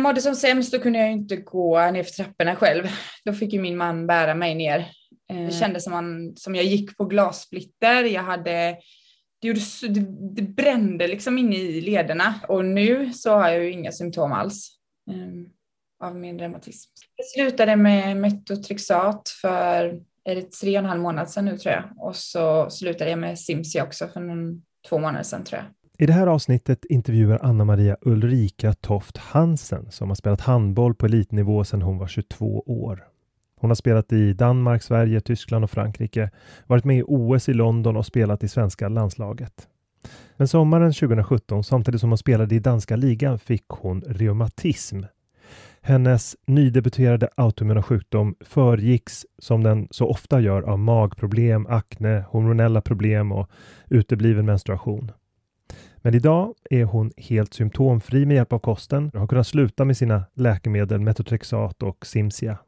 Jag mådde som sämst då kunde jag inte gå ner för trapporna själv. Då fick ju min man bära mig ner. Eh, det kändes som, man, som jag gick på glassplitter. Jag hade, det, gjorde, det, det brände liksom inne i lederna och nu så har jag ju inga symptom alls um, av min reumatism. Jag slutade med metotrexat för är det tre och en halv månad sedan nu tror jag och så slutade jag med Simsi också för någon, två månader sedan tror jag. I det här avsnittet intervjuar Anna-Maria Ulrika Toft Hansen som har spelat handboll på elitnivå sedan hon var 22 år. Hon har spelat i Danmark, Sverige, Tyskland och Frankrike, varit med i OS i London och spelat i svenska landslaget. Men sommaren 2017, samtidigt som hon spelade i danska ligan, fick hon reumatism. Hennes nydebuterade autoimmuna sjukdom föregicks, som den så ofta gör, av magproblem, akne, hormonella problem och utebliven menstruation. Men idag är hon helt symptomfri med hjälp av kosten och har kunnat sluta med sina läkemedel Metotrexat och Simsia.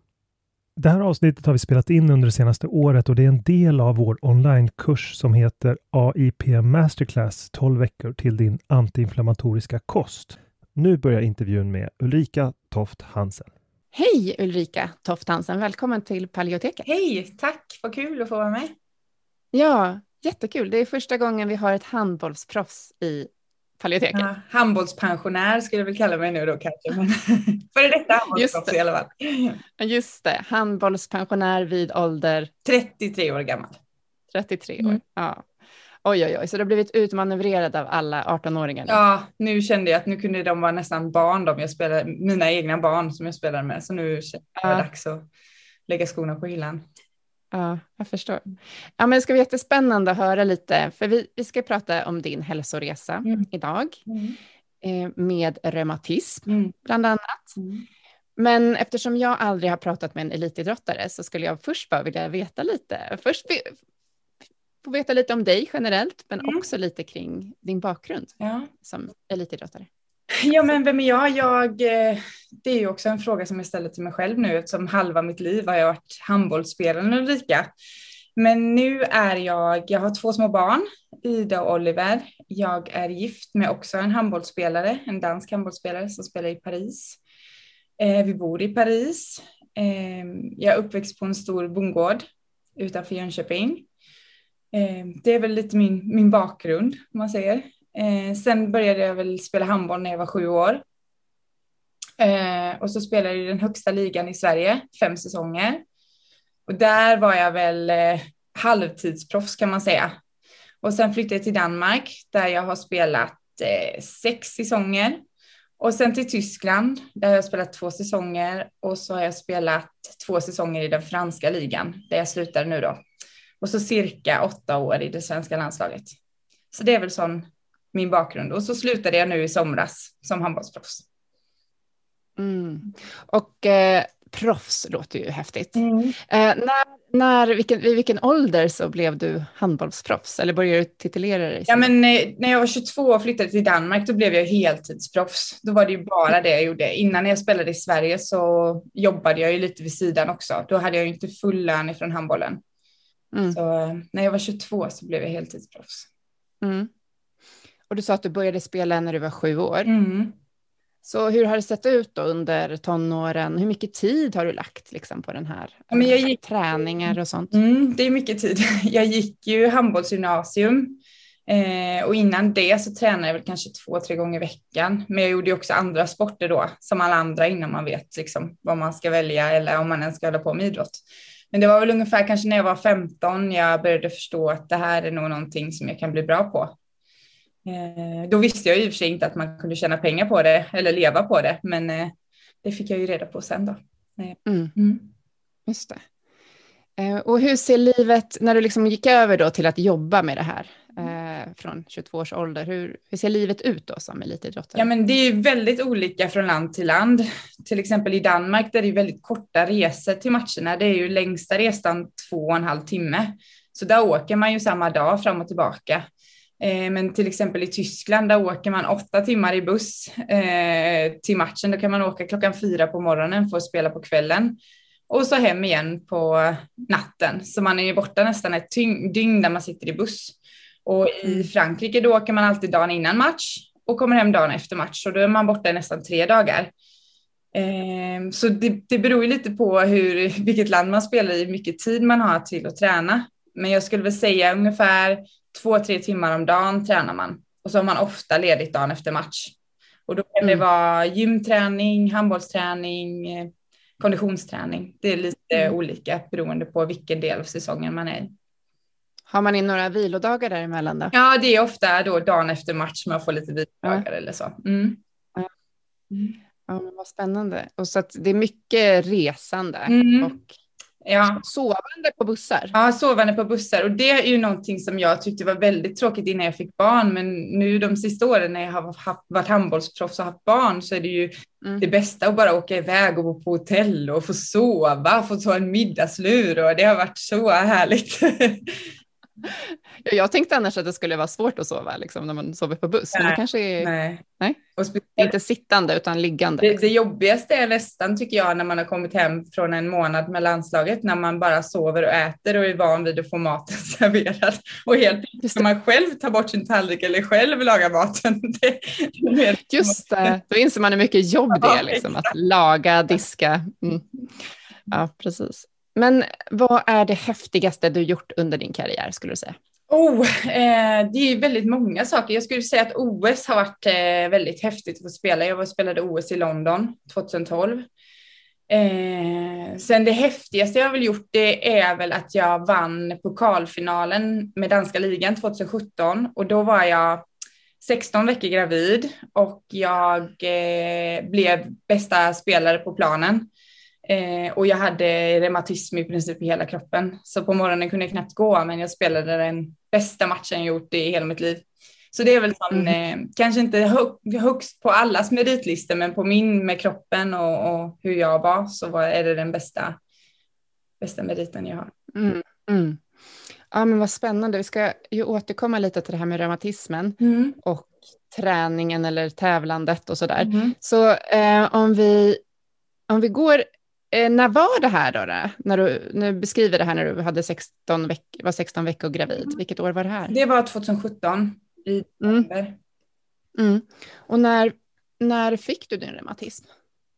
Det här avsnittet har vi spelat in under det senaste året och det är en del av vår onlinekurs som heter AIP Masterclass 12 veckor till din antiinflammatoriska kost. Nu börjar intervjun med Ulrika Toft Hansen. Hej Ulrika Toft Hansen, välkommen till Paleoteket. Hej, tack, vad kul att få vara med. Ja, Jättekul. Det är första gången vi har ett handbollsproffs i Paleoteket. Ja, handbollspensionär skulle jag väl kalla mig nu då kanske. Men före detta handbollsproffs i alla fall. Just det, handbollspensionär vid ålder? 33 år gammal. 33 år, mm. ja. Oj, oj, oj, så du har blivit utmanövrerad av alla 18-åringar? Ja, nu kände jag att nu kunde de vara nästan barn, de jag spelade, mina egna barn som jag spelade med. Så nu kände jag att det var dags att lägga skorna på hyllan. Ja, jag förstår. Ja, men det ska bli jättespännande att höra lite, för vi, vi ska prata om din hälsoresa mm. idag mm. Eh, med reumatism mm. bland annat. Mm. Men eftersom jag aldrig har pratat med en elitidrottare så skulle jag först bara vilja veta lite. Först få veta lite om dig generellt, men mm. också lite kring din bakgrund ja. som elitidrottare. Ja, men vem är jag? jag? Eh, det är ju också en fråga som jag ställer till mig själv nu eftersom halva mitt liv har jag varit handbollsspelaren Ulrika. Men nu är jag, jag har två små barn, Ida och Oliver. Jag är gift med också en handbollsspelare, en dansk handbollsspelare som spelar i Paris. Eh, vi bor i Paris. Eh, jag är uppväxt på en stor bondgård utanför Jönköping. Det är väl lite min, min bakgrund, om man säger. Eh, sen började jag väl spela handboll när jag var sju år. Eh, och så spelade jag i den högsta ligan i Sverige, fem säsonger. Och där var jag väl eh, halvtidsproffs kan man säga. Och sen flyttade jag till Danmark där jag har spelat sex säsonger. Och sen till Tyskland, där har jag spelat två säsonger och så har jag spelat två säsonger i den franska ligan, där jag slutar nu då. Och så cirka åtta år i det svenska landslaget. Så det är väl sån min bakgrund. Och så slutade jag nu i somras som handbollsproffs. Mm. Och eh, proffs låter ju häftigt. Mm. Eh, när när, vilken, vid vilken ålder så blev du handbollsproffs eller började du titulera dig? Ja, men eh, när jag var 22 och flyttade till Danmark då blev jag heltidsproffs. Då var det ju bara det jag gjorde. Innan jag spelade i Sverige så jobbade jag ju lite vid sidan också. Då hade jag ju inte full lön ifrån handbollen. Mm. Så eh, när jag var 22 så blev jag heltidsproffs. Mm. Och du sa att du började spela när du var sju år. Mm. Så hur har det sett ut då under tonåren? Hur mycket tid har du lagt liksom, på den här Men jag gick, träningar och sånt? Mm, det är mycket tid. Jag gick ju handbollsgymnasium eh, och innan det så tränade jag väl kanske två, tre gånger i veckan. Men jag gjorde ju också andra sporter då, som alla andra innan man vet liksom, vad man ska välja eller om man ens ska hålla på med idrott. Men det var väl ungefär kanske när jag var 15 jag började förstå att det här är nog någonting som jag kan bli bra på. Eh, då visste jag i och för sig inte att man kunde tjäna pengar på det eller leva på det, men eh, det fick jag ju reda på sen då. Eh, mm. Mm. Just det. Och hur ser livet, när du liksom gick över då till att jobba med det här eh, från 22 års ålder, hur, hur ser livet ut då som elitidrottare? Ja men det är väldigt olika från land till land. Till exempel i Danmark där det är väldigt korta resor till matcherna, det är ju längsta resan två och en halv timme. Så där åker man ju samma dag fram och tillbaka. Eh, men till exempel i Tyskland, där åker man åtta timmar i buss eh, till matchen. Då kan man åka klockan fyra på morgonen för att spela på kvällen och så hem igen på natten. Så man är ju borta nästan ett dygn där man sitter i buss. Och i mm. Frankrike då åker man alltid dagen innan match och kommer hem dagen efter match. Så då är man borta i nästan tre dagar. Eh, så det, det beror ju lite på hur, vilket land man spelar i, hur mycket tid man har till att träna. Men jag skulle väl säga ungefär två, tre timmar om dagen tränar man och så har man ofta ledigt dagen efter match. Och då kan mm. det vara gymträning, handbollsträning, konditionsträning. Det är lite mm. olika beroende på vilken del av säsongen man är i. Har man in några vilodagar däremellan då? Ja, det är ofta då dagen efter match man får lite vilodagar ja. eller så. Mm. Ja. ja, men vad spännande. Och så att det är mycket resande mm. och Ja. Sovande på bussar? Ja, sovande på bussar. Och det är ju någonting som jag tyckte var väldigt tråkigt innan jag fick barn. Men nu de sista åren när jag har haft, varit handbollsproffs och haft barn så är det ju mm. det bästa att bara åka iväg och bo på hotell och få sova, få ta en middagslur och det har varit så härligt. Jag tänkte annars att det skulle vara svårt att sova liksom, när man sover på buss. Nej, men det kanske är... Nej. nej? inte sittande utan liggande. Det, liksom. det, jobbigaste är nästan tycker jag när man har kommit hem från en månad med landslaget när man bara sover och äter och är van vid att få maten serverad. Och helt plötsligt ska man själv ta bort sin tallrik eller själv laga maten. Det, det Just det, då inser man hur mycket jobb det är liksom, att laga, diska. Mm. Ja, precis. Men vad är det häftigaste du gjort under din karriär skulle du säga? Oh, eh, det är väldigt många saker. Jag skulle säga att OS har varit eh, väldigt häftigt att få spela. Jag var spelade OS i London 2012. Eh, sen det häftigaste jag väl gjort det är väl att jag vann pokalfinalen med danska ligan 2017 och då var jag 16 veckor gravid och jag eh, blev bästa spelare på planen. Eh, och jag hade reumatism i princip i hela kroppen. Så på morgonen kunde jag knappt gå, men jag spelade den bästa matchen jag gjort i hela mitt liv. Så det är väl sån, mm. eh, kanske inte hög, högst på allas meritlistor, men på min med kroppen och, och, hur jag var så var, är det den bästa, bästa meriten jag har. Mm. Mm. Ja, men vad spännande. Vi ska ju återkomma lite till det här med reumatismen mm. och träningen eller tävlandet och sådär. Mm. Så eh, om, vi, om vi går när var det här då? då? När du, du beskriver det här när du hade 16 veck, var 16 veckor gravid. Mm. Vilket år var det här? Det var 2017 i november. Mm. Mm. Och när, när fick du din reumatism?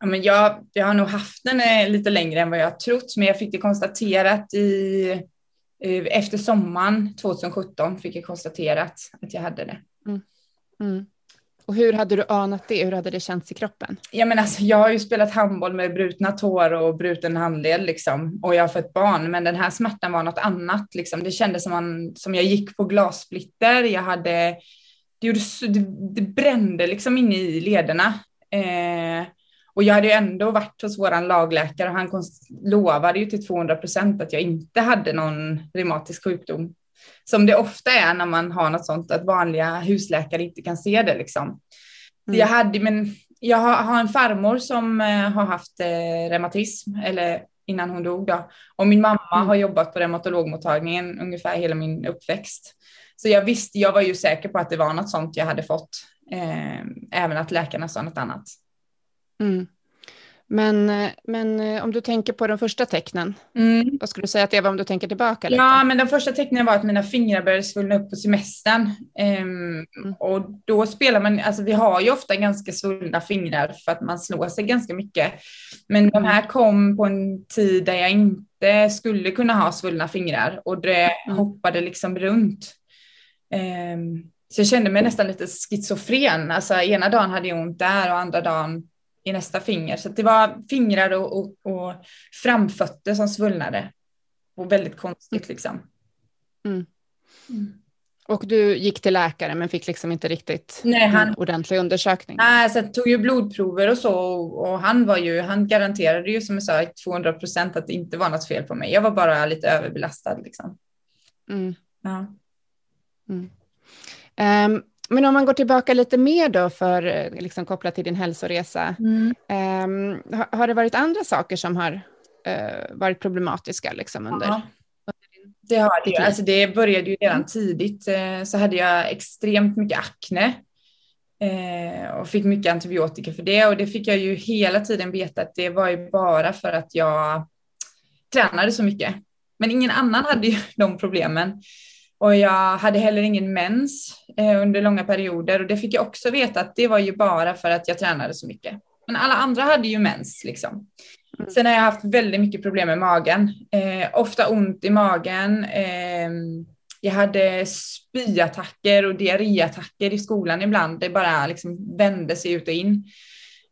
Ja, men jag, jag har nog haft den eh, lite längre än vad jag trott, men jag fick det konstaterat i, efter sommaren 2017 fick jag konstaterat att jag hade det. Mm. Och hur hade du anat det? Hur hade det känts i kroppen? Ja, men alltså, jag har ju spelat handboll med brutna tår och bruten handled liksom, och jag har fått barn, men den här smärtan var något annat. Liksom. Det kändes som, man, som jag gick på glassplitter. Jag hade, det, gjorde, det, det brände liksom inne i lederna. Eh, och jag hade ju ändå varit hos våran lagläkare och han lovade ju till 200 procent att jag inte hade någon reumatisk sjukdom som det ofta är när man har något sånt, att vanliga husläkare inte kan se det liksom. Mm. Jag hade, men jag har, har en farmor som eh, har haft eh, reumatism, eller innan hon dog då. Och min mamma mm. har jobbat på reumatologmottagningen ungefär hela min uppväxt. Så jag visste, jag var ju säker på att det var något sånt jag hade fått, eh, även att läkarna sa något annat. Mm. Men, eh, men eh, om du tänker på de första tecknen, mm. vad skulle du säga att det var om du tänker tillbaka? Lite? Ja, men de första tecknen var att mina fingrar började svullna upp på semestern. Um, mm. Och då spelar man, alltså vi har ju ofta ganska svullna fingrar för att man slår sig ganska mycket. Men de här kom på en tid där jag inte skulle kunna ha svullna fingrar och det mm. hoppade liksom runt. Um, så jag kände mig nästan lite schizofren. Alltså ena dagen hade jag ont där och andra dagen i nästa finger. Så det var fingrar och, och, och framfötter som svullnade. Och väldigt konstigt liksom. Mm. Mm. Och du gick till läkare men fick liksom inte riktigt Nej, han, en ordentlig undersökning? Nej, så jag tog ju blodprover och så och han var ju, han garanterade ju som jag sa 200 procent att det inte var något fel på mig. Jag var bara lite överbelastad liksom. Mm. Ja. Um, men om man går tillbaka lite mer då för eh, liksom kopplat till din hälsoresa. Mm. Um, har, har, det varit andra saker som har uh, varit problematiska liksom under? Ja. Det har det. Alltså det började ju redan mm. tidigt. Uh, så hade jag extremt mycket akne. Uh, och fick mycket antibiotika för det. Och det fick jag ju hela tiden veta att det var ju bara för att jag tränade så mycket. Men ingen annan hade ju de problemen. Och jag hade heller ingen mens eh, under långa perioder och det fick jag också veta att det var ju bara för att jag tränade så mycket. Men alla andra hade ju mens liksom. Mm. Sen har jag haft väldigt mycket problem med magen. Eh, ofta ont i magen. Eh, jag hade spyattacker och diarréattacker i skolan ibland. Det bara liksom vände sig ut och in.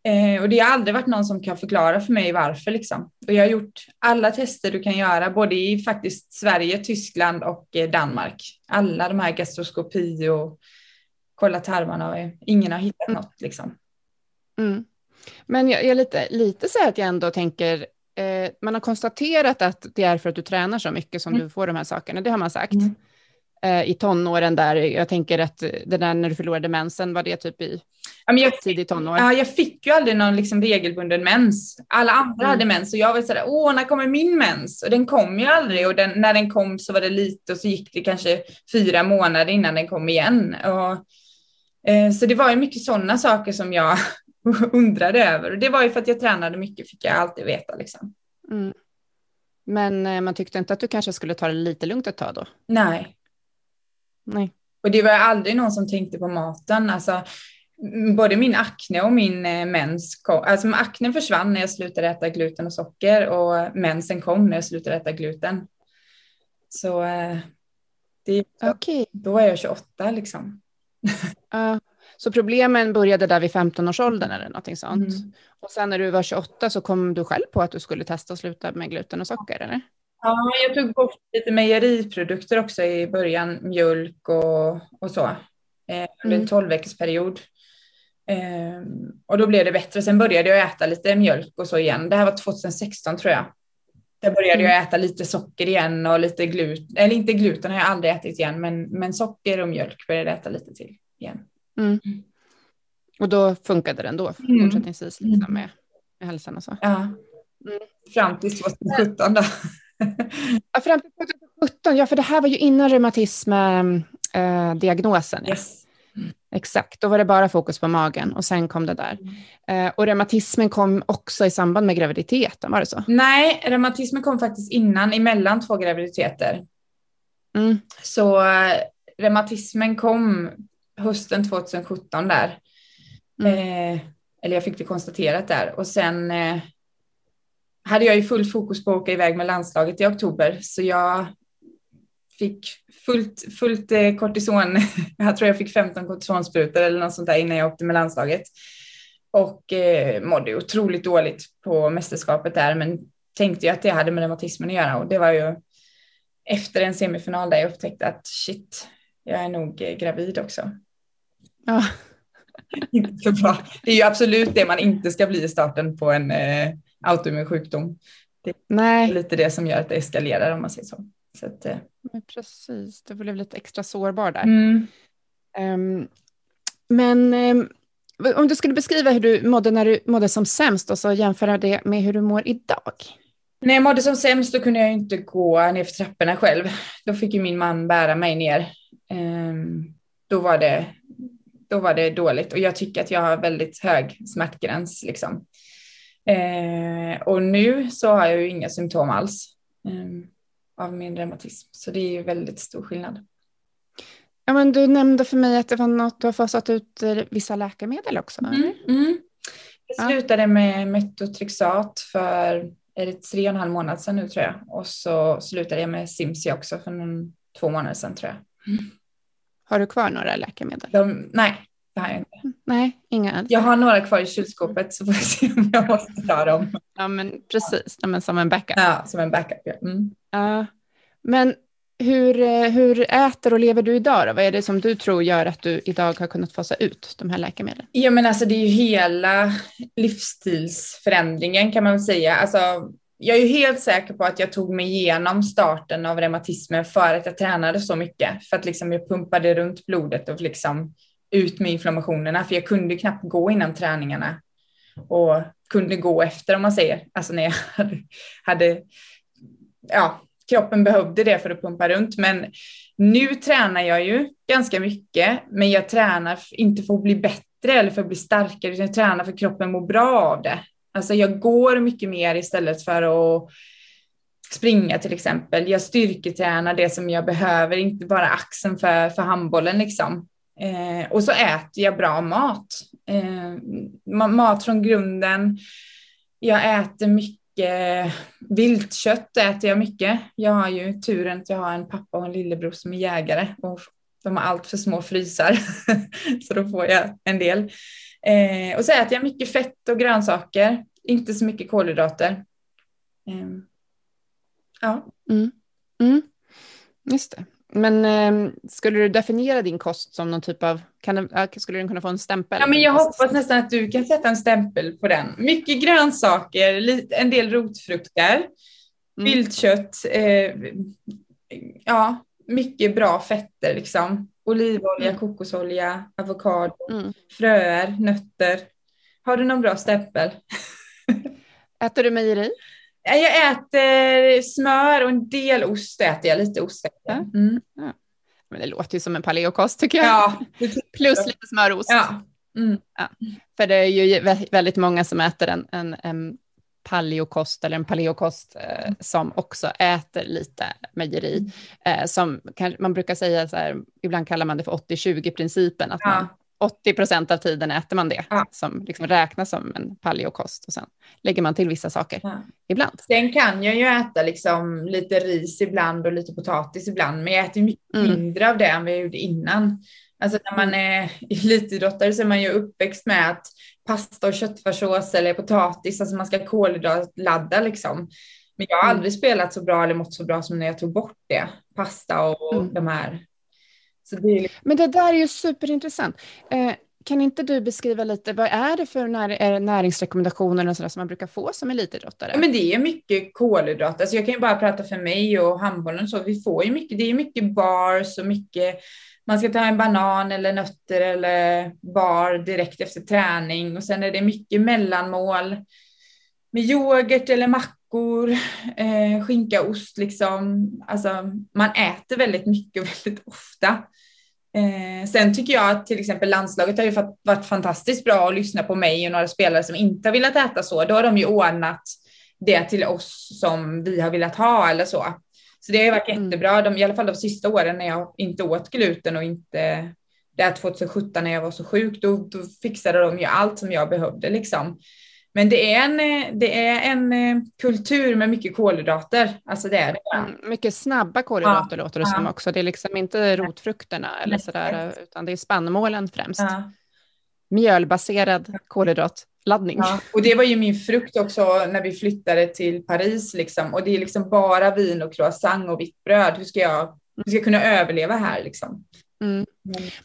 Eh, och det har aldrig varit någon som kan förklara för mig varför liksom. Och jag har gjort alla tester du kan göra, både i faktiskt Sverige, Tyskland och eh, Danmark. Alla de här gastroskopi och kolla tarmarna och ingen har hittat mm. något liksom. Mm. Men jag, är lite, lite så här att jag ändå tänker, eh, man har konstaterat att det är för att du tränar så mycket som mm. du får de här sakerna, det har man sagt. Mm. Eh, I tonåren där, jag tänker att det där när du förlorade mensen, var det typ i Ja, men jag, tidigt tonår. Ja, jag fick ju aldrig någon liksom regelbunden mens. Alla andra mm. hade mens och jag var sådär, åh, när kommer min mens? Och den kom ju aldrig och den, när den kom så var det lite och så gick det kanske fyra månader innan den kom igen. Och, eh, så det var ju mycket sådana saker som jag undrade över och det var ju för att jag tränade mycket fick jag alltid veta liksom. Mm. Men eh, man tyckte inte att du kanske skulle ta det lite lugnt ett tag då? Nej. Nej. Och det var aldrig någon som tänkte på maten. Alltså, både min akne och min eh, mens kom, alltså aknen försvann när jag slutade äta gluten och socker och mensen kom när jag slutade äta gluten. Så eh, det, okay. då var jag 28 liksom. Uh, så problemen började där vid 15-årsåldern eller någonting sånt. Mm. Och sen när du var 28 så kom du själv på att du skulle testa att sluta med gluten och socker eller? Ja, jag tog bort lite mejeriprodukter också i början, mjölk och, och så. Eh, under en 12 veckors period. Ehm, och då blev det bättre. Sen började jag äta lite mjölk och så igen. Det här var 2016 tror jag. Där började jag mm. äta lite socker igen och lite gluten, eller inte gluten har jag aldrig ätit igen, men, men socker och mjölk började jag äta lite till igen. Mm. mm. Och då funkade det ändå mm. fortsättningsvis liksom, med, med hälsan och så? Ja, mm. fram till 2017 då. Ja, fram till 2017, ja för det här var ju innan reumatism-diagnosen. Äh, yes. Exakt, då var det bara fokus på magen och sen kom det där. Mm. Eh, och reumatismen kom också i samband med graviditeten, var det så? Nej, reumatismen kom faktiskt innan, emellan två graviditeter. Mm. Så eh, reumatismen kom hösten 2017 där. Mm. Eh, eller jag fick det konstaterat där. Och sen eh, hade jag ju full fokus på att åka iväg med landslaget i oktober, så jag fick fullt, fullt eh, kortison. jag tror jag fick 15 kortisonsprutor eller något sånt där innan jag åkte med landslaget. Och eh, mådde otroligt dåligt på mästerskapet där, men tänkte ju att det hade med reumatismen att göra och det var ju efter en semifinal där jag upptäckte att shit, jag är nog eh, gravid också. Ja. inte så bra. Det är ju absolut det man inte ska bli i starten på en eh, autoimmun sjukdom. Det är Nej. lite det som gör att det eskalerar om man säger så. så att, eh. men precis, det blev lite extra sårbar där. Mm. Um, men um, om du skulle beskriva hur du mådde när du mådde som sämst och så jämföra det med hur du mår idag? När jag mådde som sämst då kunde jag inte gå ner för trapporna själv. Då fick ju min man bära mig ner. Um, då, var det, då var det dåligt och jag tycker att jag har väldigt hög smärtgräns. Liksom. Uh, och nu så har jag ju inga symptom alls um, av min reumatism. Så det är ju väldigt stor skillnad. Ja, men du nämnde för mig att det var något du har fasat ut vissa läkemedel också. Mm, mm. Jag slutade ja. med metotrexat för är det tre och en halv månad sedan nu tror jag. Och så slutade jag med Simsi också för någon, två månader sedan tror jag. Mm. Har du kvar några läkemedel? De, nej, det har jag inte. Nej, inga alls. Jag har några kvar i kylskåpet så får vi se om jag måste ta dem. Ja, men precis. Ja, men som en backup. Ja, som en backup. Ja. Mm. Uh, men hur, eh, hur äter och lever du idag? Då? Vad är det som du tror gör att du idag har kunnat fasa ut de här läkemedlen? Ja, men alltså det är ju hela livsstilsförändringen kan man säga. Alltså, jag är ju helt säker på att jag tog mig igenom starten av reumatismen för att jag tränade så mycket. För att liksom jag pumpade runt blodet och liksom ut med inflammationerna. För jag kunde knappt gå innan träningarna och kunde gå efter om man säger. Alltså när jag hade, hade ja, kroppen behövde det för att pumpa runt. Men nu tränar jag ju ganska mycket, men jag tränar inte för att bli bättre eller för att bli starkare, utan jag tränar för att kroppen mår bra av det. Alltså jag går mycket mer istället för att springa till exempel. Jag styrketränar det som jag behöver, inte bara axeln för, för handbollen liksom. Eh, och så äter jag bra mat. Eh, mat från grunden. Jag äter mycket mycket viltkött äter jag mycket. Jag har ju turen att jag har en pappa och en lillebror som är jägare och de har allt för små frysar så då får jag en del. Eh, och så äter jag mycket fett och grönsaker, inte så mycket kolhydrater. Eh, ja. Mm. Mm. Just det. Men eh, skulle du definiera din kost som någon typ av, kan, skulle den kunna få en stämpel? Ja, men jag hoppas nästan att du kan sätta en stämpel på den. Mycket grönsaker, lite, en del rotfrukter, mm. viltkött, eh, ja, mycket bra fetter liksom. Olivolja, mm. kokosolja, avokado, mm. fröer, nötter. Har du någon bra stämpel? Äter du mejeri? Jag äter smör och en del ost äter jag, lite ost. Mm. Ja. Men det låter ju som en paleokost tycker jag. Ja, Plus lite smörost. Ja. Mm. Ja. För det är ju väldigt många som äter en, en, en paleokost eller en paleokost eh, mm. som också äter lite mejeri. Mm. Eh, som kan, man brukar säga så här, ibland kallar man det för 80-20 principen, att ja. man 80 procent av tiden äter man det ja. som liksom räknas som en paleokost och sen lägger man till vissa saker ja. ibland. Sen kan jag ju äta liksom lite ris ibland och lite potatis ibland, men jag äter mycket mm. mindre av det än vad jag gjorde innan. Alltså när man är elitidrottare så är man ju uppväxt med att pasta och köttfärssås eller potatis, alltså man ska kolhydratladda liksom. Men jag har mm. aldrig spelat så bra eller mått så bra som när jag tog bort det. Pasta och mm. de här det liksom... Men det där är ju superintressant. Eh, kan inte du beskriva lite, vad är det för när, näringsrekommendationer och sådär som man brukar få som elitidrottare? Ja, men det är mycket kolhydrater. Alltså jag kan ju bara prata för mig och handbollen så. Vi får ju mycket, det är mycket bars och mycket, man ska ta en banan eller nötter eller bar direkt efter träning och sen är det mycket mellanmål med yoghurt eller mackor, eh, skinka, ost liksom. Alltså man äter väldigt mycket och väldigt ofta. Eh, sen tycker jag att till exempel landslaget har ju varit fantastiskt bra att lyssna på mig och några spelare som inte har velat äta så. Då har de ju ordnat det till oss som vi har velat ha eller så. Så det har ju varit mm. jättebra, de, i alla fall de sista åren när jag inte åt gluten och inte där 2017 när jag var så sjuk, då, då fixade de ju allt som jag behövde liksom. Men det är en, det är en eh, kultur med mycket kolhydrater. Alltså det är det. Mm, mycket snabba kolhydrater ja, låter det ja. som också. Det är liksom inte rotfrukterna eller sådär, utan det är spannmålen främst. Ja. Mjölbaserad kolhydratladdning. Ja. Och det var ju min frukt också när vi flyttade till Paris liksom. Och det är liksom bara vin och croissant och vitt bröd. Hur ska jag, hur ska jag kunna överleva här liksom? Mm.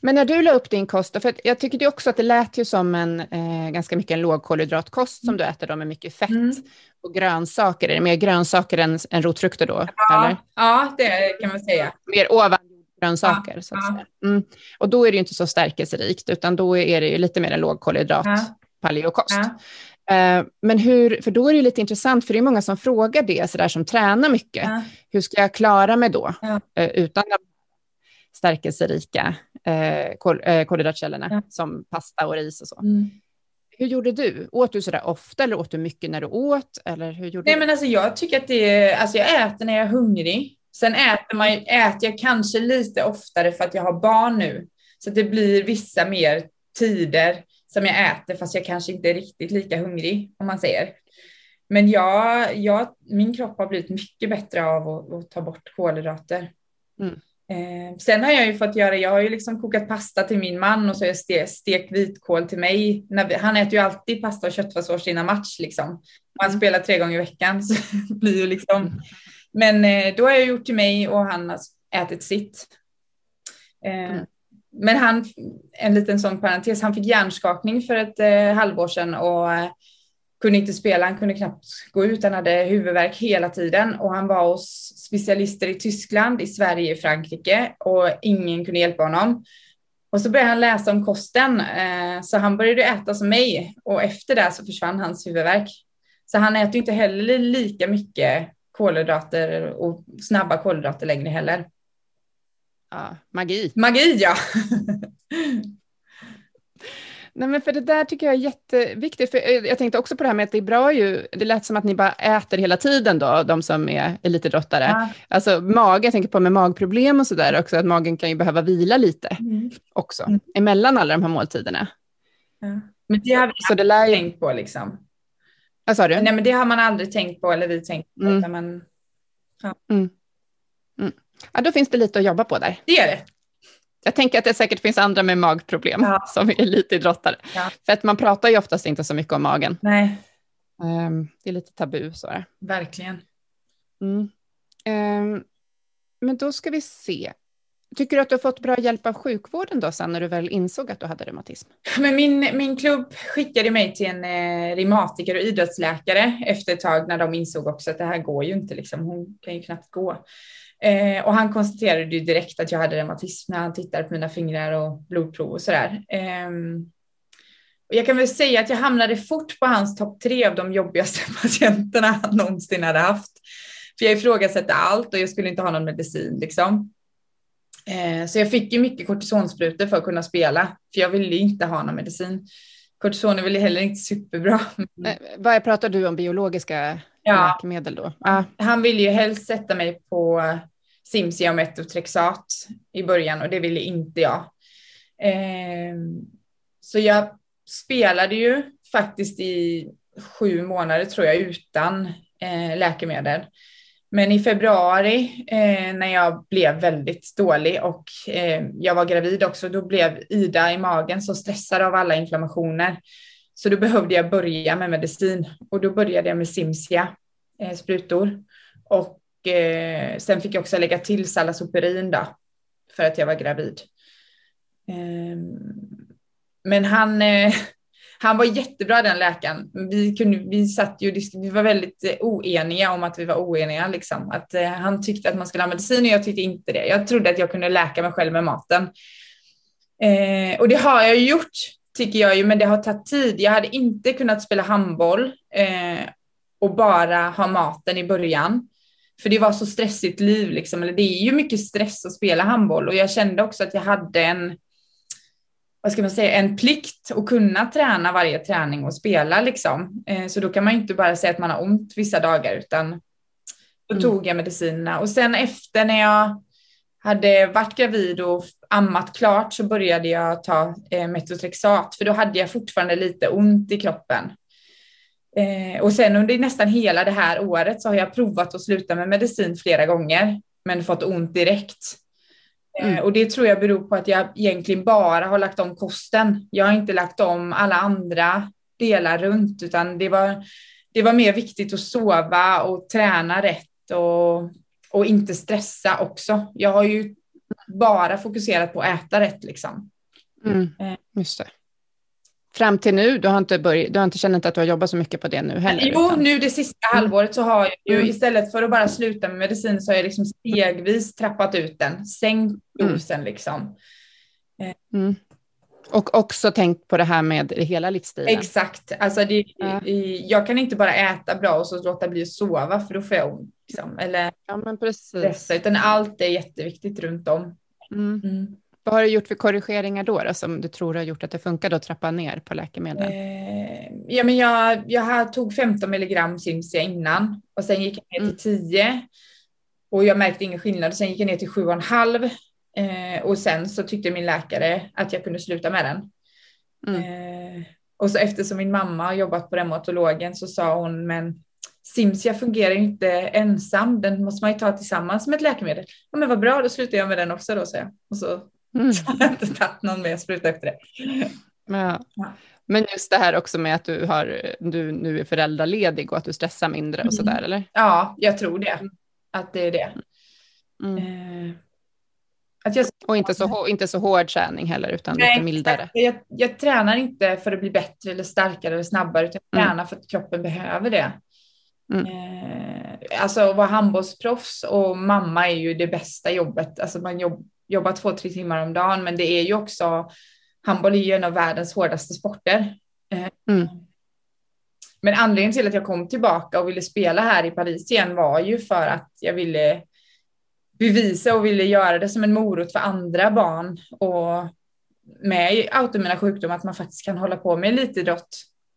Men när du la upp din kost, för jag tycker det också att det lät ju som en eh, ganska mycket en lågkolhydratkost som mm. du äter då med mycket fett mm. och grönsaker. Är det mer grönsaker än, än rotfrukter då? Ja, eller? ja, det kan man säga. Mer ovan grönsaker. Ja, så att ja. säga. Mm. Och då är det ju inte så stärkelserikt, utan då är det ju lite mer en lågkolhydrat ja. paleokost. Ja. Uh, men hur, för då är det ju lite intressant, för det är många som frågar det, så där som tränar mycket. Hur ska jag klara mig då uh, utan stärkelserika eh, kol, eh, kolhydratkällorna ja. som pasta och ris och så. Mm. Hur gjorde du? Åt du sådär ofta eller åt du mycket när du åt? Eller hur gjorde Nej, du? men alltså jag tycker att det är, alltså jag äter när jag är hungrig. Sen äter, man, äter jag kanske lite oftare för att jag har barn nu. Så det blir vissa mer tider som jag äter fast jag kanske inte är riktigt lika hungrig om man säger. Men jag, jag, min kropp har blivit mycket bättre av att, att ta bort kolhydrater. Mm. Eh, sen har jag ju fått göra, jag har ju liksom kokat pasta till min man och så har jag stekt, stekt vitkål till mig. Vi, han äter ju alltid pasta och köttfärssås innan match liksom. Och han mm. spelar tre gånger i veckan så blir ju liksom. Men eh, då har jag gjort till mig och han har ätit sitt. Eh, mm. Men han, en liten sån parentes, han fick hjärnskakning för ett eh, halvår sedan och eh, kunde inte spela, han kunde knappt gå ut, han hade huvudvärk hela tiden och han var hos specialister i Tyskland, i Sverige, i Frankrike och ingen kunde hjälpa honom. Och så började han läsa om kosten, eh, så han började äta som mig och efter det så försvann hans huvudvärk. Så han äter inte heller lika mycket kolhydrater och snabba kolhydrater längre heller. Ja, magi. Magi, ja. Nej, men för det där tycker jag är jätteviktigt. För jag tänkte också på det här med att det är bra ju, det lät som att ni bara äter hela tiden då, de som är elitidrottare. Ja. Alltså mage, jag tänker på med magproblem och sådär också, att magen kan ju behöva vila lite mm. också, mm. emellan alla de här måltiderna. Ja. Men det har vi så det lär ju... tänkt på liksom. Vad sa du? Nej, men det har man aldrig tänkt på, eller vi tänkt på. Mm. Man... Ja. Mm. Mm. ja, då finns det lite att jobba på där. Det är det. Jag tänker att det säkert finns andra med magproblem ja. som är elitidrottare. Ja. För att man pratar ju oftast inte så mycket om magen. Nej. Um, det är lite tabu så här. Verkligen. Mm. Um, men då ska vi se. Tycker du att du har fått bra hjälp av sjukvården då sen när du väl insåg att du hade reumatism? Men min, min klubb skickade mig till en eh, reumatiker och idrottsläkare efter ett tag när de insåg också att det här går ju inte, liksom. hon kan ju knappt gå. Eh, och han konstaterade ju direkt att jag hade reumatism när han tittade på mina fingrar och blodprov och sådär. Eh, och jag kan väl säga att jag hamnade fort på hans topp tre av de jobbigaste patienterna han någonsin hade haft. För jag ifrågasätter allt och jag skulle inte ha någon medicin liksom. Eh, så jag fick ju mycket kortisonsprutor för att kunna spela, för jag ville inte ha någon medicin. Kortison är väl heller inte superbra. Eh, vad pratar du om biologiska ja. läkemedel då? Ah. Han ville ju helst sätta mig på Cimzia och Metotrexat i början och det ville inte jag. Eh, så jag spelade ju faktiskt i sju månader tror jag utan eh, läkemedel. Men i februari eh, när jag blev väldigt dålig och eh, jag var gravid också, då blev Ida i magen så stressad av alla inflammationer. Så då behövde jag börja med medicin och då började jag med Simsia eh, sprutor. Och eh, sen fick jag också lägga till Salasoperin då, för att jag var gravid. Eh, men han, eh, han var jättebra den läkaren. Vi, kunde, vi, satt ju, vi var väldigt eh, oeniga om att vi var oeniga. Liksom. Att, eh, han tyckte att man skulle ha medicin och jag tyckte inte det. Jag trodde att jag kunde läka mig själv med maten. Eh, och det har jag gjort, tycker jag ju, men det har tagit tid. Jag hade inte kunnat spela handboll eh, och bara ha maten i början. För det var så stressigt liv, liksom. eller det är ju mycket stress att spela handboll och jag kände också att jag hade en vad ska man säga, en plikt att kunna träna varje träning och spela liksom. Eh, så då kan man inte bara säga att man har ont vissa dagar utan då mm. tog jag medicinerna och sen efter när jag hade varit gravid och ammat klart så började jag ta eh, metotrexat för då hade jag fortfarande lite ont i kroppen. Eh, och sen under nästan hela det här året så har jag provat att sluta med medicin flera gånger men fått ont direkt. Eh, mm. Och det tror jag beror på att jag egentligen bara har lagt om kosten. Jag har inte lagt om alla andra delar runt utan det var, det var mer viktigt att sova och träna rätt och och inte stressa också. Jag har ju bara fokuserat på att äta rätt liksom. Mm, eh. just det. Fram till nu, du har inte, börjat, du har inte känt att du har jobbat så mycket på det nu heller? Jo, utan... nu det sista mm. halvåret så har jag ju mm. istället för att bara sluta med medicin så har jag liksom stegvis trappat ut den, sänkt mm. dosen mm. liksom. Eh. Mm. Och också tänkt på det här med hela livsstilen. Exakt, alltså det, ja. jag kan inte bara äta bra och så låta bli att sova för då får jag ont. Liksom. Eller ja, men precis. Stressa, utan allt är jätteviktigt runt om. Mm. Mm. Vad har du gjort för korrigeringar då, då som du tror har gjort att det funkar att trappa ner på läkemedel? Eh, ja, men jag, jag tog 15 milligram Cimzia innan och sen gick jag ner till 10 mm. och jag märkte ingen skillnad. Sen gick jag ner till 7,5 eh, och sen så tyckte min läkare att jag kunde sluta med den. Mm. Eh, och så eftersom min mamma har jobbat på reumatologen så sa hon, men Simsia fungerar inte ensam, den måste man ju ta tillsammans med ett läkemedel. Ja men vad bra, då slutar jag med den också då, så jag. Och så, mm. så har jag inte tagit någon mer spruta efter det. Ja. ja. Men just det här också med att du, har, du nu är föräldraledig och att du stressar mindre och sådär, mm. eller? Ja, jag tror det. Att det är det. Mm. Eh, att jag... Och inte så, inte så hård träning heller, utan Nej, lite mildare. Jag, jag, tränar inte för att bli bättre eller starkare eller snabbare, utan jag mm. tränar för att kroppen behöver det. Mm. Eh, alltså att vara handbollsproffs och mamma är ju det bästa jobbet. Alltså man jobb, jobbar två, tre timmar om dagen, men det är ju också, handboll är ju en av världens hårdaste sporter. Eh, mm. Men anledningen till att jag kom tillbaka och ville spela här i Paris igen var ju för att jag ville bevisa och ville göra det som en morot för andra barn och med autoimmuna sjukdomar att man faktiskt kan hålla på med elitidrott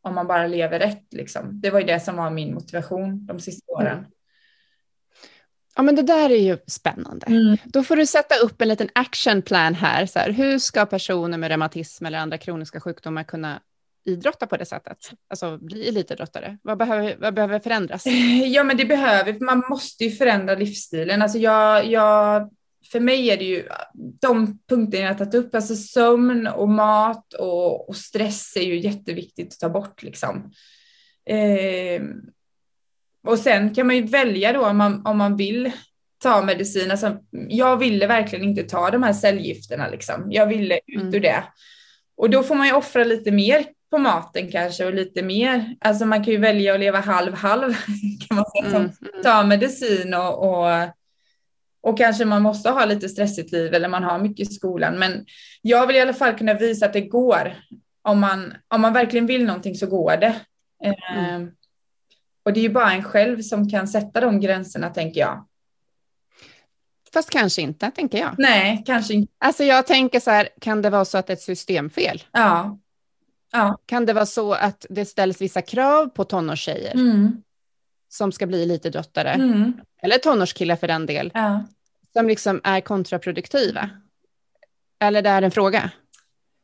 om man bara lever rätt. Liksom. Det var ju det som var min motivation de sista mm. åren. Mm. Ja, men det där är ju spännande. Mm. Då får du sätta upp en liten actionplan här. Så här, Hur ska personer med reumatism eller andra kroniska sjukdomar kunna idrotta på det sättet? Alltså bli elitidrottare? Vad behöver, vad behöver förändras? Ja, men det behöver, man måste ju förändra livsstilen. Alltså jag, jag för mig är det ju de punkterna jag tagit upp, alltså sömn och mat och, och stress är ju jätteviktigt att ta bort liksom. Eh, och sen kan man ju välja då om man, om man vill ta medicin. Alltså, jag ville verkligen inte ta de här cellgifterna liksom. Jag ville ut mm. ur det. Och då får man ju offra lite mer på maten kanske och lite mer. Alltså man kan ju välja att leva halv halv kan man säga. Mm. mm. Ta medicin och, och och kanske man måste ha lite stressigt liv eller man har mycket i skolan. Men jag vill i alla fall kunna visa att det går. Om man, om man verkligen vill någonting så går det. Mm. Eh, och det är ju bara en själv som kan sätta de gränserna tänker jag. Fast kanske inte, tänker jag. Nej, kanske inte. Alltså jag tänker så här, kan det vara så att det är ett systemfel? Ja. ja. Kan det vara så att det ställs vissa krav på tonårstjejer? Mm som ska bli lite drottare, mm. eller tonårskillar för den del, ja. som liksom är kontraproduktiva? Eller det är en fråga?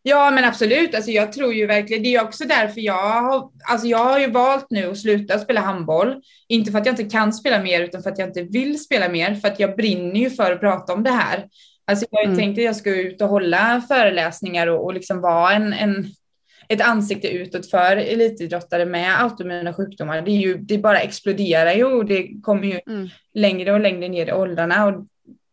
Ja, men absolut. Alltså, jag tror ju verkligen, det är också därför jag har, alltså jag har ju valt nu att sluta spela handboll. Inte för att jag inte kan spela mer, utan för att jag inte vill spela mer, för att jag brinner ju för att prata om det här. Alltså jag har ju mm. tänkt att jag ska ut och hålla föreläsningar och, och liksom vara en, en ett ansikte utåt för elitidrottare med autoimmuna sjukdomar. Det, är ju, det bara exploderar ju och det kommer ju mm. längre och längre ner i åldrarna. Och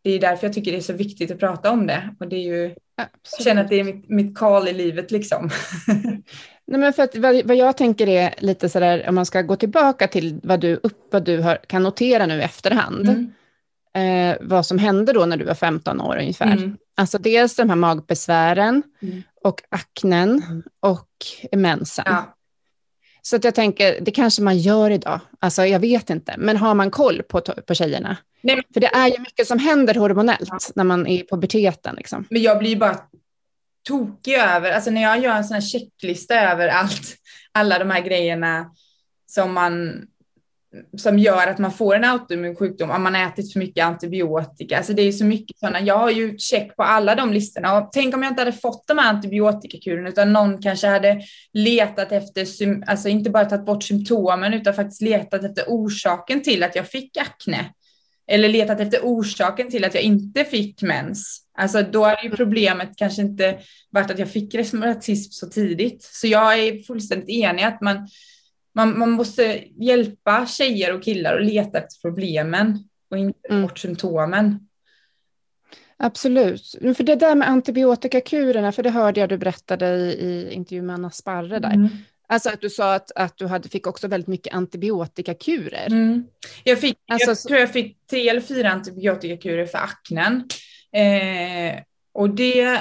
det är därför jag tycker det är så viktigt att prata om det. Och det är ju, jag känner att det är mitt, mitt i livet liksom. Nej, men för att, vad, vad, jag tänker är lite sådär, om man ska gå tillbaka till vad du, upp, vad du har, kan notera nu i efterhand. Mm. Eh, vad som hände då när du var 15 år ungefär. Mm. Alltså dels de här magbesvären, mm och aknen mm. och mensen. Ja. Så att jag tänker, det kanske man gör idag. Alltså jag vet inte, men har man koll på, på tjejerna? Nej. För det är ju mycket som händer hormonellt ja. när man är på puberteten. Liksom. Men jag blir bara tokig över, alltså när jag gör en sån här checklista över allt, alla de här grejerna som man som gör att man får en autoimmun sjukdom om man ätit för mycket antibiotika. Alltså det är så mycket sådana. Jag har ju check på alla de listorna och tänk om jag inte hade fått de här antibiotikakurerna utan någon kanske hade letat efter, alltså inte bara tagit bort symptomen utan faktiskt letat efter orsaken till att jag fick akne. Eller letat efter orsaken till att jag inte fick mens. Alltså då hade ju problemet kanske inte varit att jag fick reumatism så tidigt. Så jag är fullständigt enig att man man, man måste hjälpa tjejer och killar att leta efter problemen och inte mm. bort symptomen. Absolut. För det där med antibiotikakurerna, för det hörde jag du berättade i, i intervjun med Anna Sparre där. Mm. Alltså att du sa att, att du hade, fick också väldigt mycket antibiotikakurer. Mm. Jag, fick, alltså, jag tror jag fick tre eller fyra antibiotikakurer för aknen. Eh, och det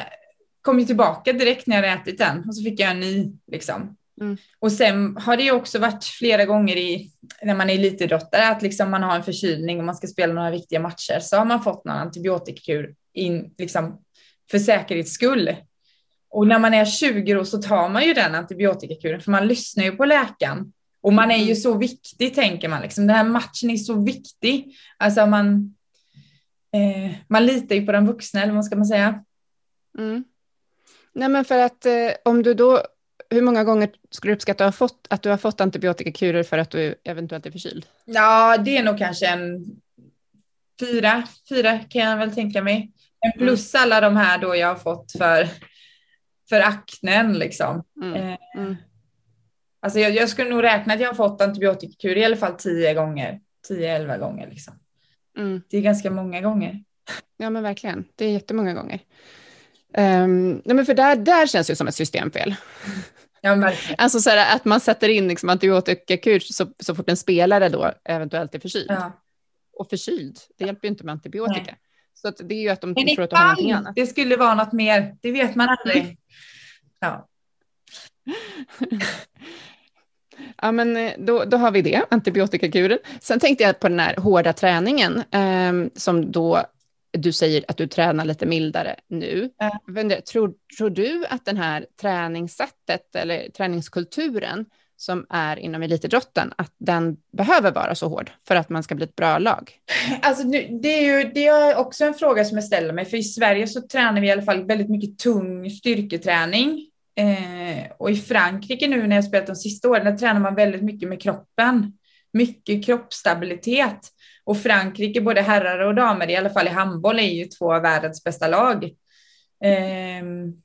kom ju tillbaka direkt när jag hade ätit den och så fick jag en ny. Liksom. Mm. Och sen har det ju också varit flera gånger i, när man är elitidrottare att liksom man har en förkylning och man ska spela några viktiga matcher så har man fått någon antibiotikakur in, liksom, för säkerhets skull. Och när man är 20 år så tar man ju den antibiotikakuren för man lyssnar ju på läkaren. Och man är ju mm. så viktig tänker man, liksom. den här matchen är så viktig. Alltså man, eh, man litar ju på den vuxna eller vad ska man säga. Mm. Nej men för att eh, om du då hur många gånger skulle du uppskatta att, fått, att du har fått antibiotikakurer för att du eventuellt är förkyld? Ja, det är nog kanske en fyra, fyra kan jag väl tänka mig. Men mm. plus alla de här då jag har fått för, för aknen liksom. Mm. Eh, mm. Alltså jag, jag, skulle nog räkna att jag har fått antibiotikakur i alla fall tio gånger, tio, elva gånger liksom. Mm. Det är ganska många gånger. Ja men verkligen, det är jättemånga gånger. Um, nej men för där, där känns det som ett systemfel. Ja, alltså så här, att man sätter in liksom antibiotikakur så, så fort en spelare då eventuellt är förkyld. Ja. Och förkyld, det hjälper ju inte med antibiotika. Nej. Så det är ju att de Men tror att de har någonting annat. Det skulle vara något mer, det vet man aldrig. Ja. Ja, men eh, då, då har vi det, antibiotikakuren. Sen tänkte jag på den här hårda träningen eh, som då du säger att du tränar lite mildare nu. Äh. Tror, tror du att den här träningssättet eller träningskulturen som är inom elitidrotten, att den behöver vara så hård för att man ska bli ett bra lag? Alltså, det är ju det är också en fråga som jag ställer mig, för i Sverige så tränar vi i alla fall väldigt mycket tung styrketräning. Eh, och i Frankrike nu när jag spelat de sista åren, där tränar man väldigt mycket med kroppen. Mycket kroppsstabilitet. Och Frankrike, både herrar och damer, i alla fall i handboll, är ju två av världens bästa lag. Um,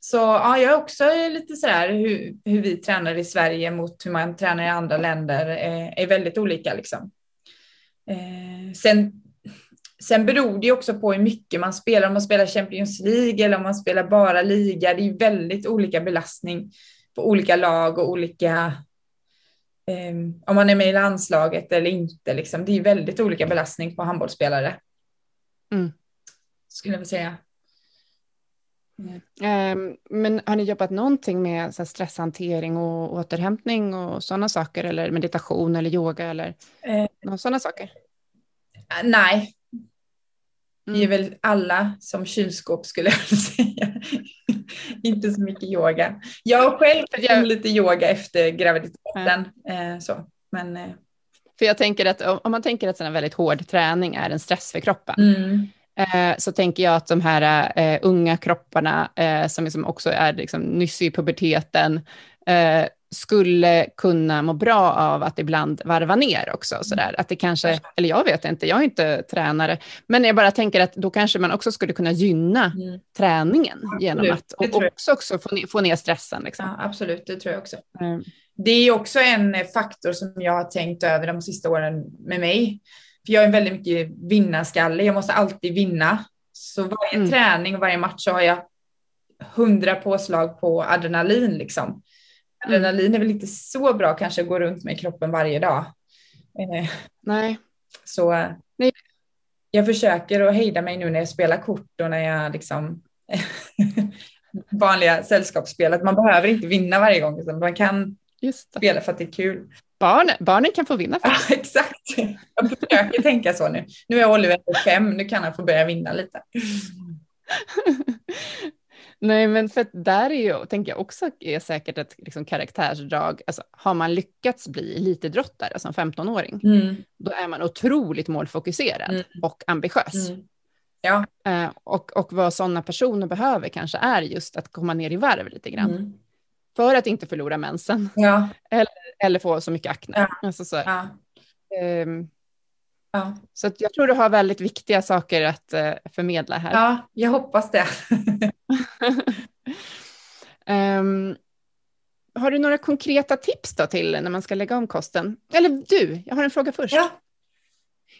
så ja, jag är också lite sådär hur, hur vi tränar i Sverige mot hur man tränar i andra länder är, är väldigt olika liksom. Eh, sen, sen beror det också på hur mycket man spelar, om man spelar Champions League eller om man spelar bara liga. Det är väldigt olika belastning på olika lag och olika eh, om man är med i landslaget eller inte. Liksom. Det är väldigt olika belastning på handbollsspelare. Mm. Skulle jag vilja säga. Mm. men har ni jobbat någonting med så stresshantering och återhämtning och sådana saker eller meditation eller yoga eller eh, sådana saker? Nej, Mm. Vi är väl alla som kylskåp skulle jag säga. inte så mycket yoga. Jag själv gjort lite yoga efter graviditeten. Mm. så. Men, eh. För jag tänker att om man tänker att en väldigt hård träning är en stress för kroppen, mm. Eh, så tänker jag att de här unga kropparna som liksom också är liksom nyss i puberteten, skulle kunna må bra av att ibland varva ner också. Mm. Sådär. Att det kanske, eller jag vet inte, jag är inte tränare, men jag bara tänker att då kanske man också skulle kunna gynna mm. träningen genom att och också, också få, ner, få ner stressen. Liksom. Ja, absolut, det tror jag också. Mm. Det är också en faktor som jag har tänkt över de sista åren med mig. För jag är väldigt mycket vinnarskalle, jag måste alltid vinna. Så varje mm. träning och varje match så har jag hundra påslag på adrenalin liksom. Adrenalin är väl inte så bra kanske att gå runt med i kroppen varje dag. Eh, Nej. Så Nej. jag försöker att hejda mig nu när jag spelar kort och när jag liksom vanliga sällskapsspel. Man behöver inte vinna varje gång, utan man kan spela för att det är kul. Barn, barnen kan få vinna. Ja, exakt. Jag försöker tänka så nu. Nu är Oliver fem, nu kan han få börja vinna lite. Nej, men för där är ju, tänker jag också, är säkert ett liksom, karaktärsdrag. Alltså, har man lyckats bli elitidrottare som 15-åring, mm. då är man otroligt målfokuserad mm. och ambitiös. Mm. Ja. Eh, och, och vad sådana personer behöver kanske är just att komma ner i varv lite grann. Mm. För att inte förlora mensen. Ja. Eller, eller få så mycket akne. Ja. Alltså så, ja. Um, ja. så jag tror du har väldigt viktiga saker att uh, förmedla här. Ja, jag hoppas det. um, har du några konkreta tips då till när man ska lägga om kosten? Eller du, jag har en fråga först. Ja.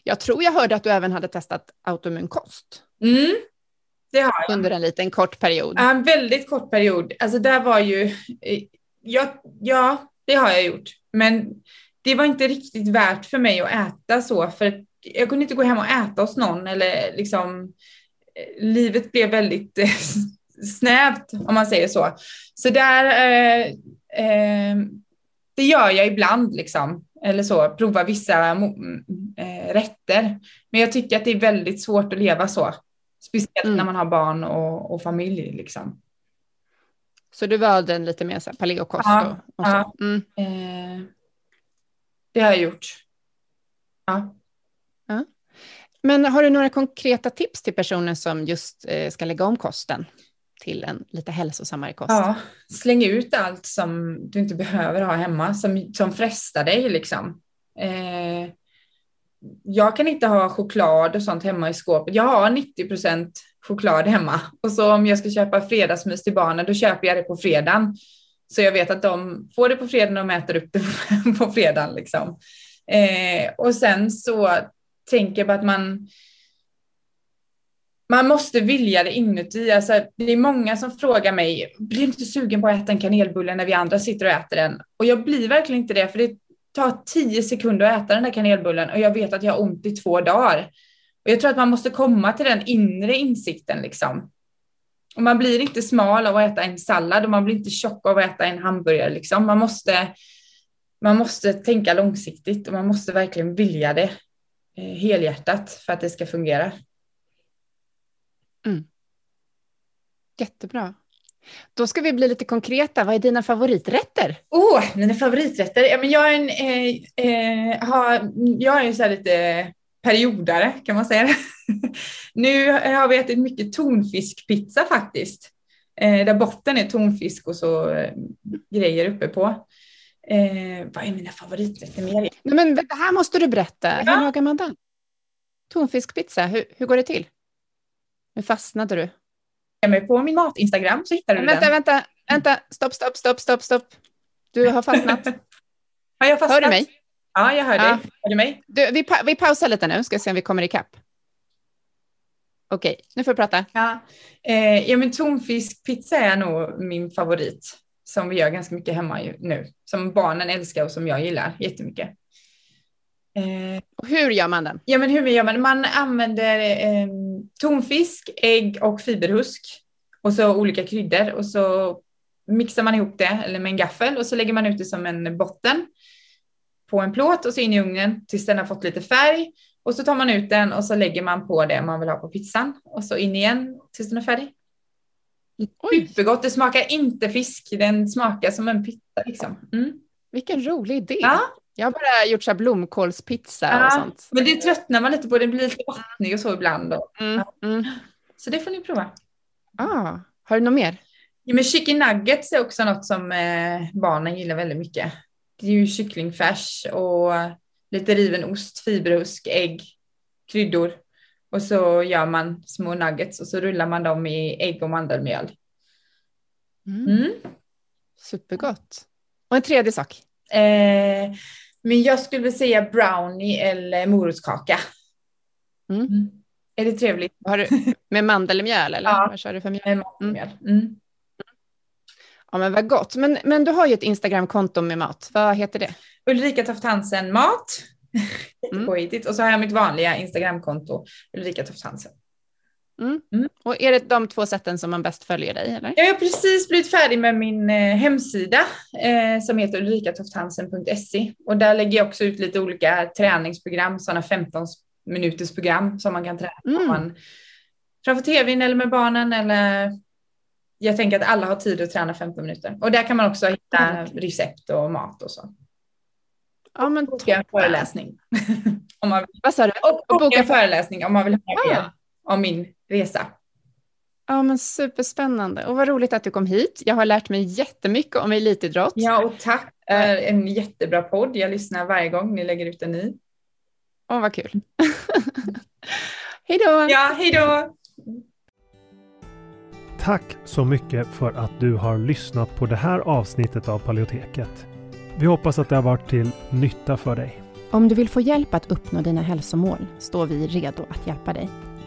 Jag tror jag hörde att du även hade testat autoimmun kost. Mm, det har jag. Under en liten kort period. En väldigt kort period. Alltså där var ju, eh, ja, ja, det har jag gjort. Men det var inte riktigt värt för mig att äta så, för jag kunde inte gå hem och äta hos någon eller liksom, eh, livet blev väldigt eh, snävt om man säger så. Så där, eh, eh, det gör jag ibland liksom eller så, prova vissa äh, rätter. Men jag tycker att det är väldigt svårt att leva så. Speciellt mm. när man har barn och, och, familj. Liksom. Så du valde en lite mer så här paleokost? Ja, och, och ja. Mm. Eh, det har jag gjort. Ja. ja. Men har du några konkreta tips till personer som just eh, ska lägga om kosten? Till en lite hälsosammare kost. Ja, släng ut allt som du inte behöver ha hemma, som, som frestar dig liksom. Eh, jag kan inte ha choklad och sånt hemma i skåpet. Jag har 90 procent choklad hemma och så om jag ska köpa fredagsmys till barnen, då köper jag det på fredagen. Så jag vet att de får det på fredagen och mäter upp det på fredagen liksom. Eh, och sen så tänker jag på att man man måste vilja det inuti. Alltså, det är många som frågar mig, blir du inte sugen på att äta en kanelbulle när vi andra sitter och äter den? Och jag blir verkligen inte det, för det tar tio sekunder att äta den där kanelbullen och jag vet att jag har ont i två dagar. Och jag tror att man måste komma till den inre insikten liksom. Och man blir inte smal av att äta en sallad och man blir inte tjock av att äta en hamburgare liksom. Man måste, man måste tänka långsiktigt och man måste verkligen vilja det eh, helhjärtat för att det ska fungera. Mm. Jättebra. Då ska vi bli lite konkreta. Vad är dina favoriträtter? Oh, mina favoriträtter? Ja, men jag är en, eh, eh, har, jag är så lite periodare kan man säga. nu har vi ätit mycket tonfiskpizza faktiskt. Eh, där botten är tonfisk och så eh, grejer uppe på. Eh, vad är mina favoriträtter mer? Nej, men det här måste du berätta. Ja. Hur lagar man den? Tonfiskpizza, hur, hur går det till? Nu fastnade du. Mig på min mat-Instagram så hittar du vänta, den. Vänta, vänta, stopp, stopp, stopp, stopp, stopp. Du har fastnat. har jag fastnat? Hör du mig? Ja, jag hör dig. Hör du mig? Du, vi, pa vi pausar lite nu, ska se om vi kommer ikapp. Okej, nu får du prata. Ja, eh, ja men tonfiskpizza är nog min favorit som vi gör ganska mycket hemma nu. Som barnen älskar och som jag gillar jättemycket. Eh, och hur gör man den? Ja, men hur gör man? Man använder eh, tonfisk, ägg och fiberhusk och så olika kryddor och så mixar man ihop det eller med en gaffel och så lägger man ut det som en botten på en plåt och så in i ugnen tills den har fått lite färg och så tar man ut den och så lägger man på det man vill ha på pizzan och så in igen tills den är färdig. Supergott. Det smakar inte fisk. Den smakar som en pizza liksom. Mm. Vilken rolig idé. Ja, jag har bara gjort så blomkålspizza ja, och sånt. Men det tröttnar man lite på, det blir lite vattnig och så ibland. Mm, mm. Så det får ni prova. Ah, har du något mer? Ja, men chicken nuggets är också något som eh, barnen gillar väldigt mycket. Det är ju kycklingfärs och lite riven ost, fiberhusk, ägg, kryddor. Och så gör man små nuggets och så rullar man dem i ägg och mandelmjöl. Mm. Mm. Supergott. Och en tredje sak? Eh, men jag skulle vilja säga brownie eller morotskaka. Mm. Mm. Är det trevligt? Har du, med mandelmjöl eller? Ja, vad kör du för mjöl? med mandelmjöl. Mm. mm. Ja men vad gott. Men, men du har ju ett Instagramkonto med mat. Vad heter det? Ulrika Toft Hansen Mat. Mm. Och så har jag mitt vanliga Instagramkonto Ulrika Toft Hansen. Mm. Mm. Och är det de två sätten som man bäst följer dig? Eller? Jag har precis blivit färdig med min eh, hemsida eh, som heter ulrikatofthansen.se och där lägger jag också ut lite olika träningsprogram, sådana 15 minuters program som man kan träna mm. man framför tvn eller med barnen eller jag tänker att alla har tid att träna 15 minuter. Och där kan man också hitta recept och mat och så. Ja, men boka en föreläsning. om man vill. Vad sa du? Och, boka en föreläsning om man vill höra mer om min resa. Ja, men superspännande. Och vad roligt att du kom hit. Jag har lärt mig jättemycket om elitidrott. Ja, och tack för en jättebra podd. Jag lyssnar varje gång ni lägger ut en ny. Åh, vad kul. hej då! Ja, hej då! Tack så mycket för att du har lyssnat på det här avsnittet av Paleoteket. Vi hoppas att det har varit till nytta för dig. Om du vill få hjälp att uppnå dina hälsomål står vi redo att hjälpa dig.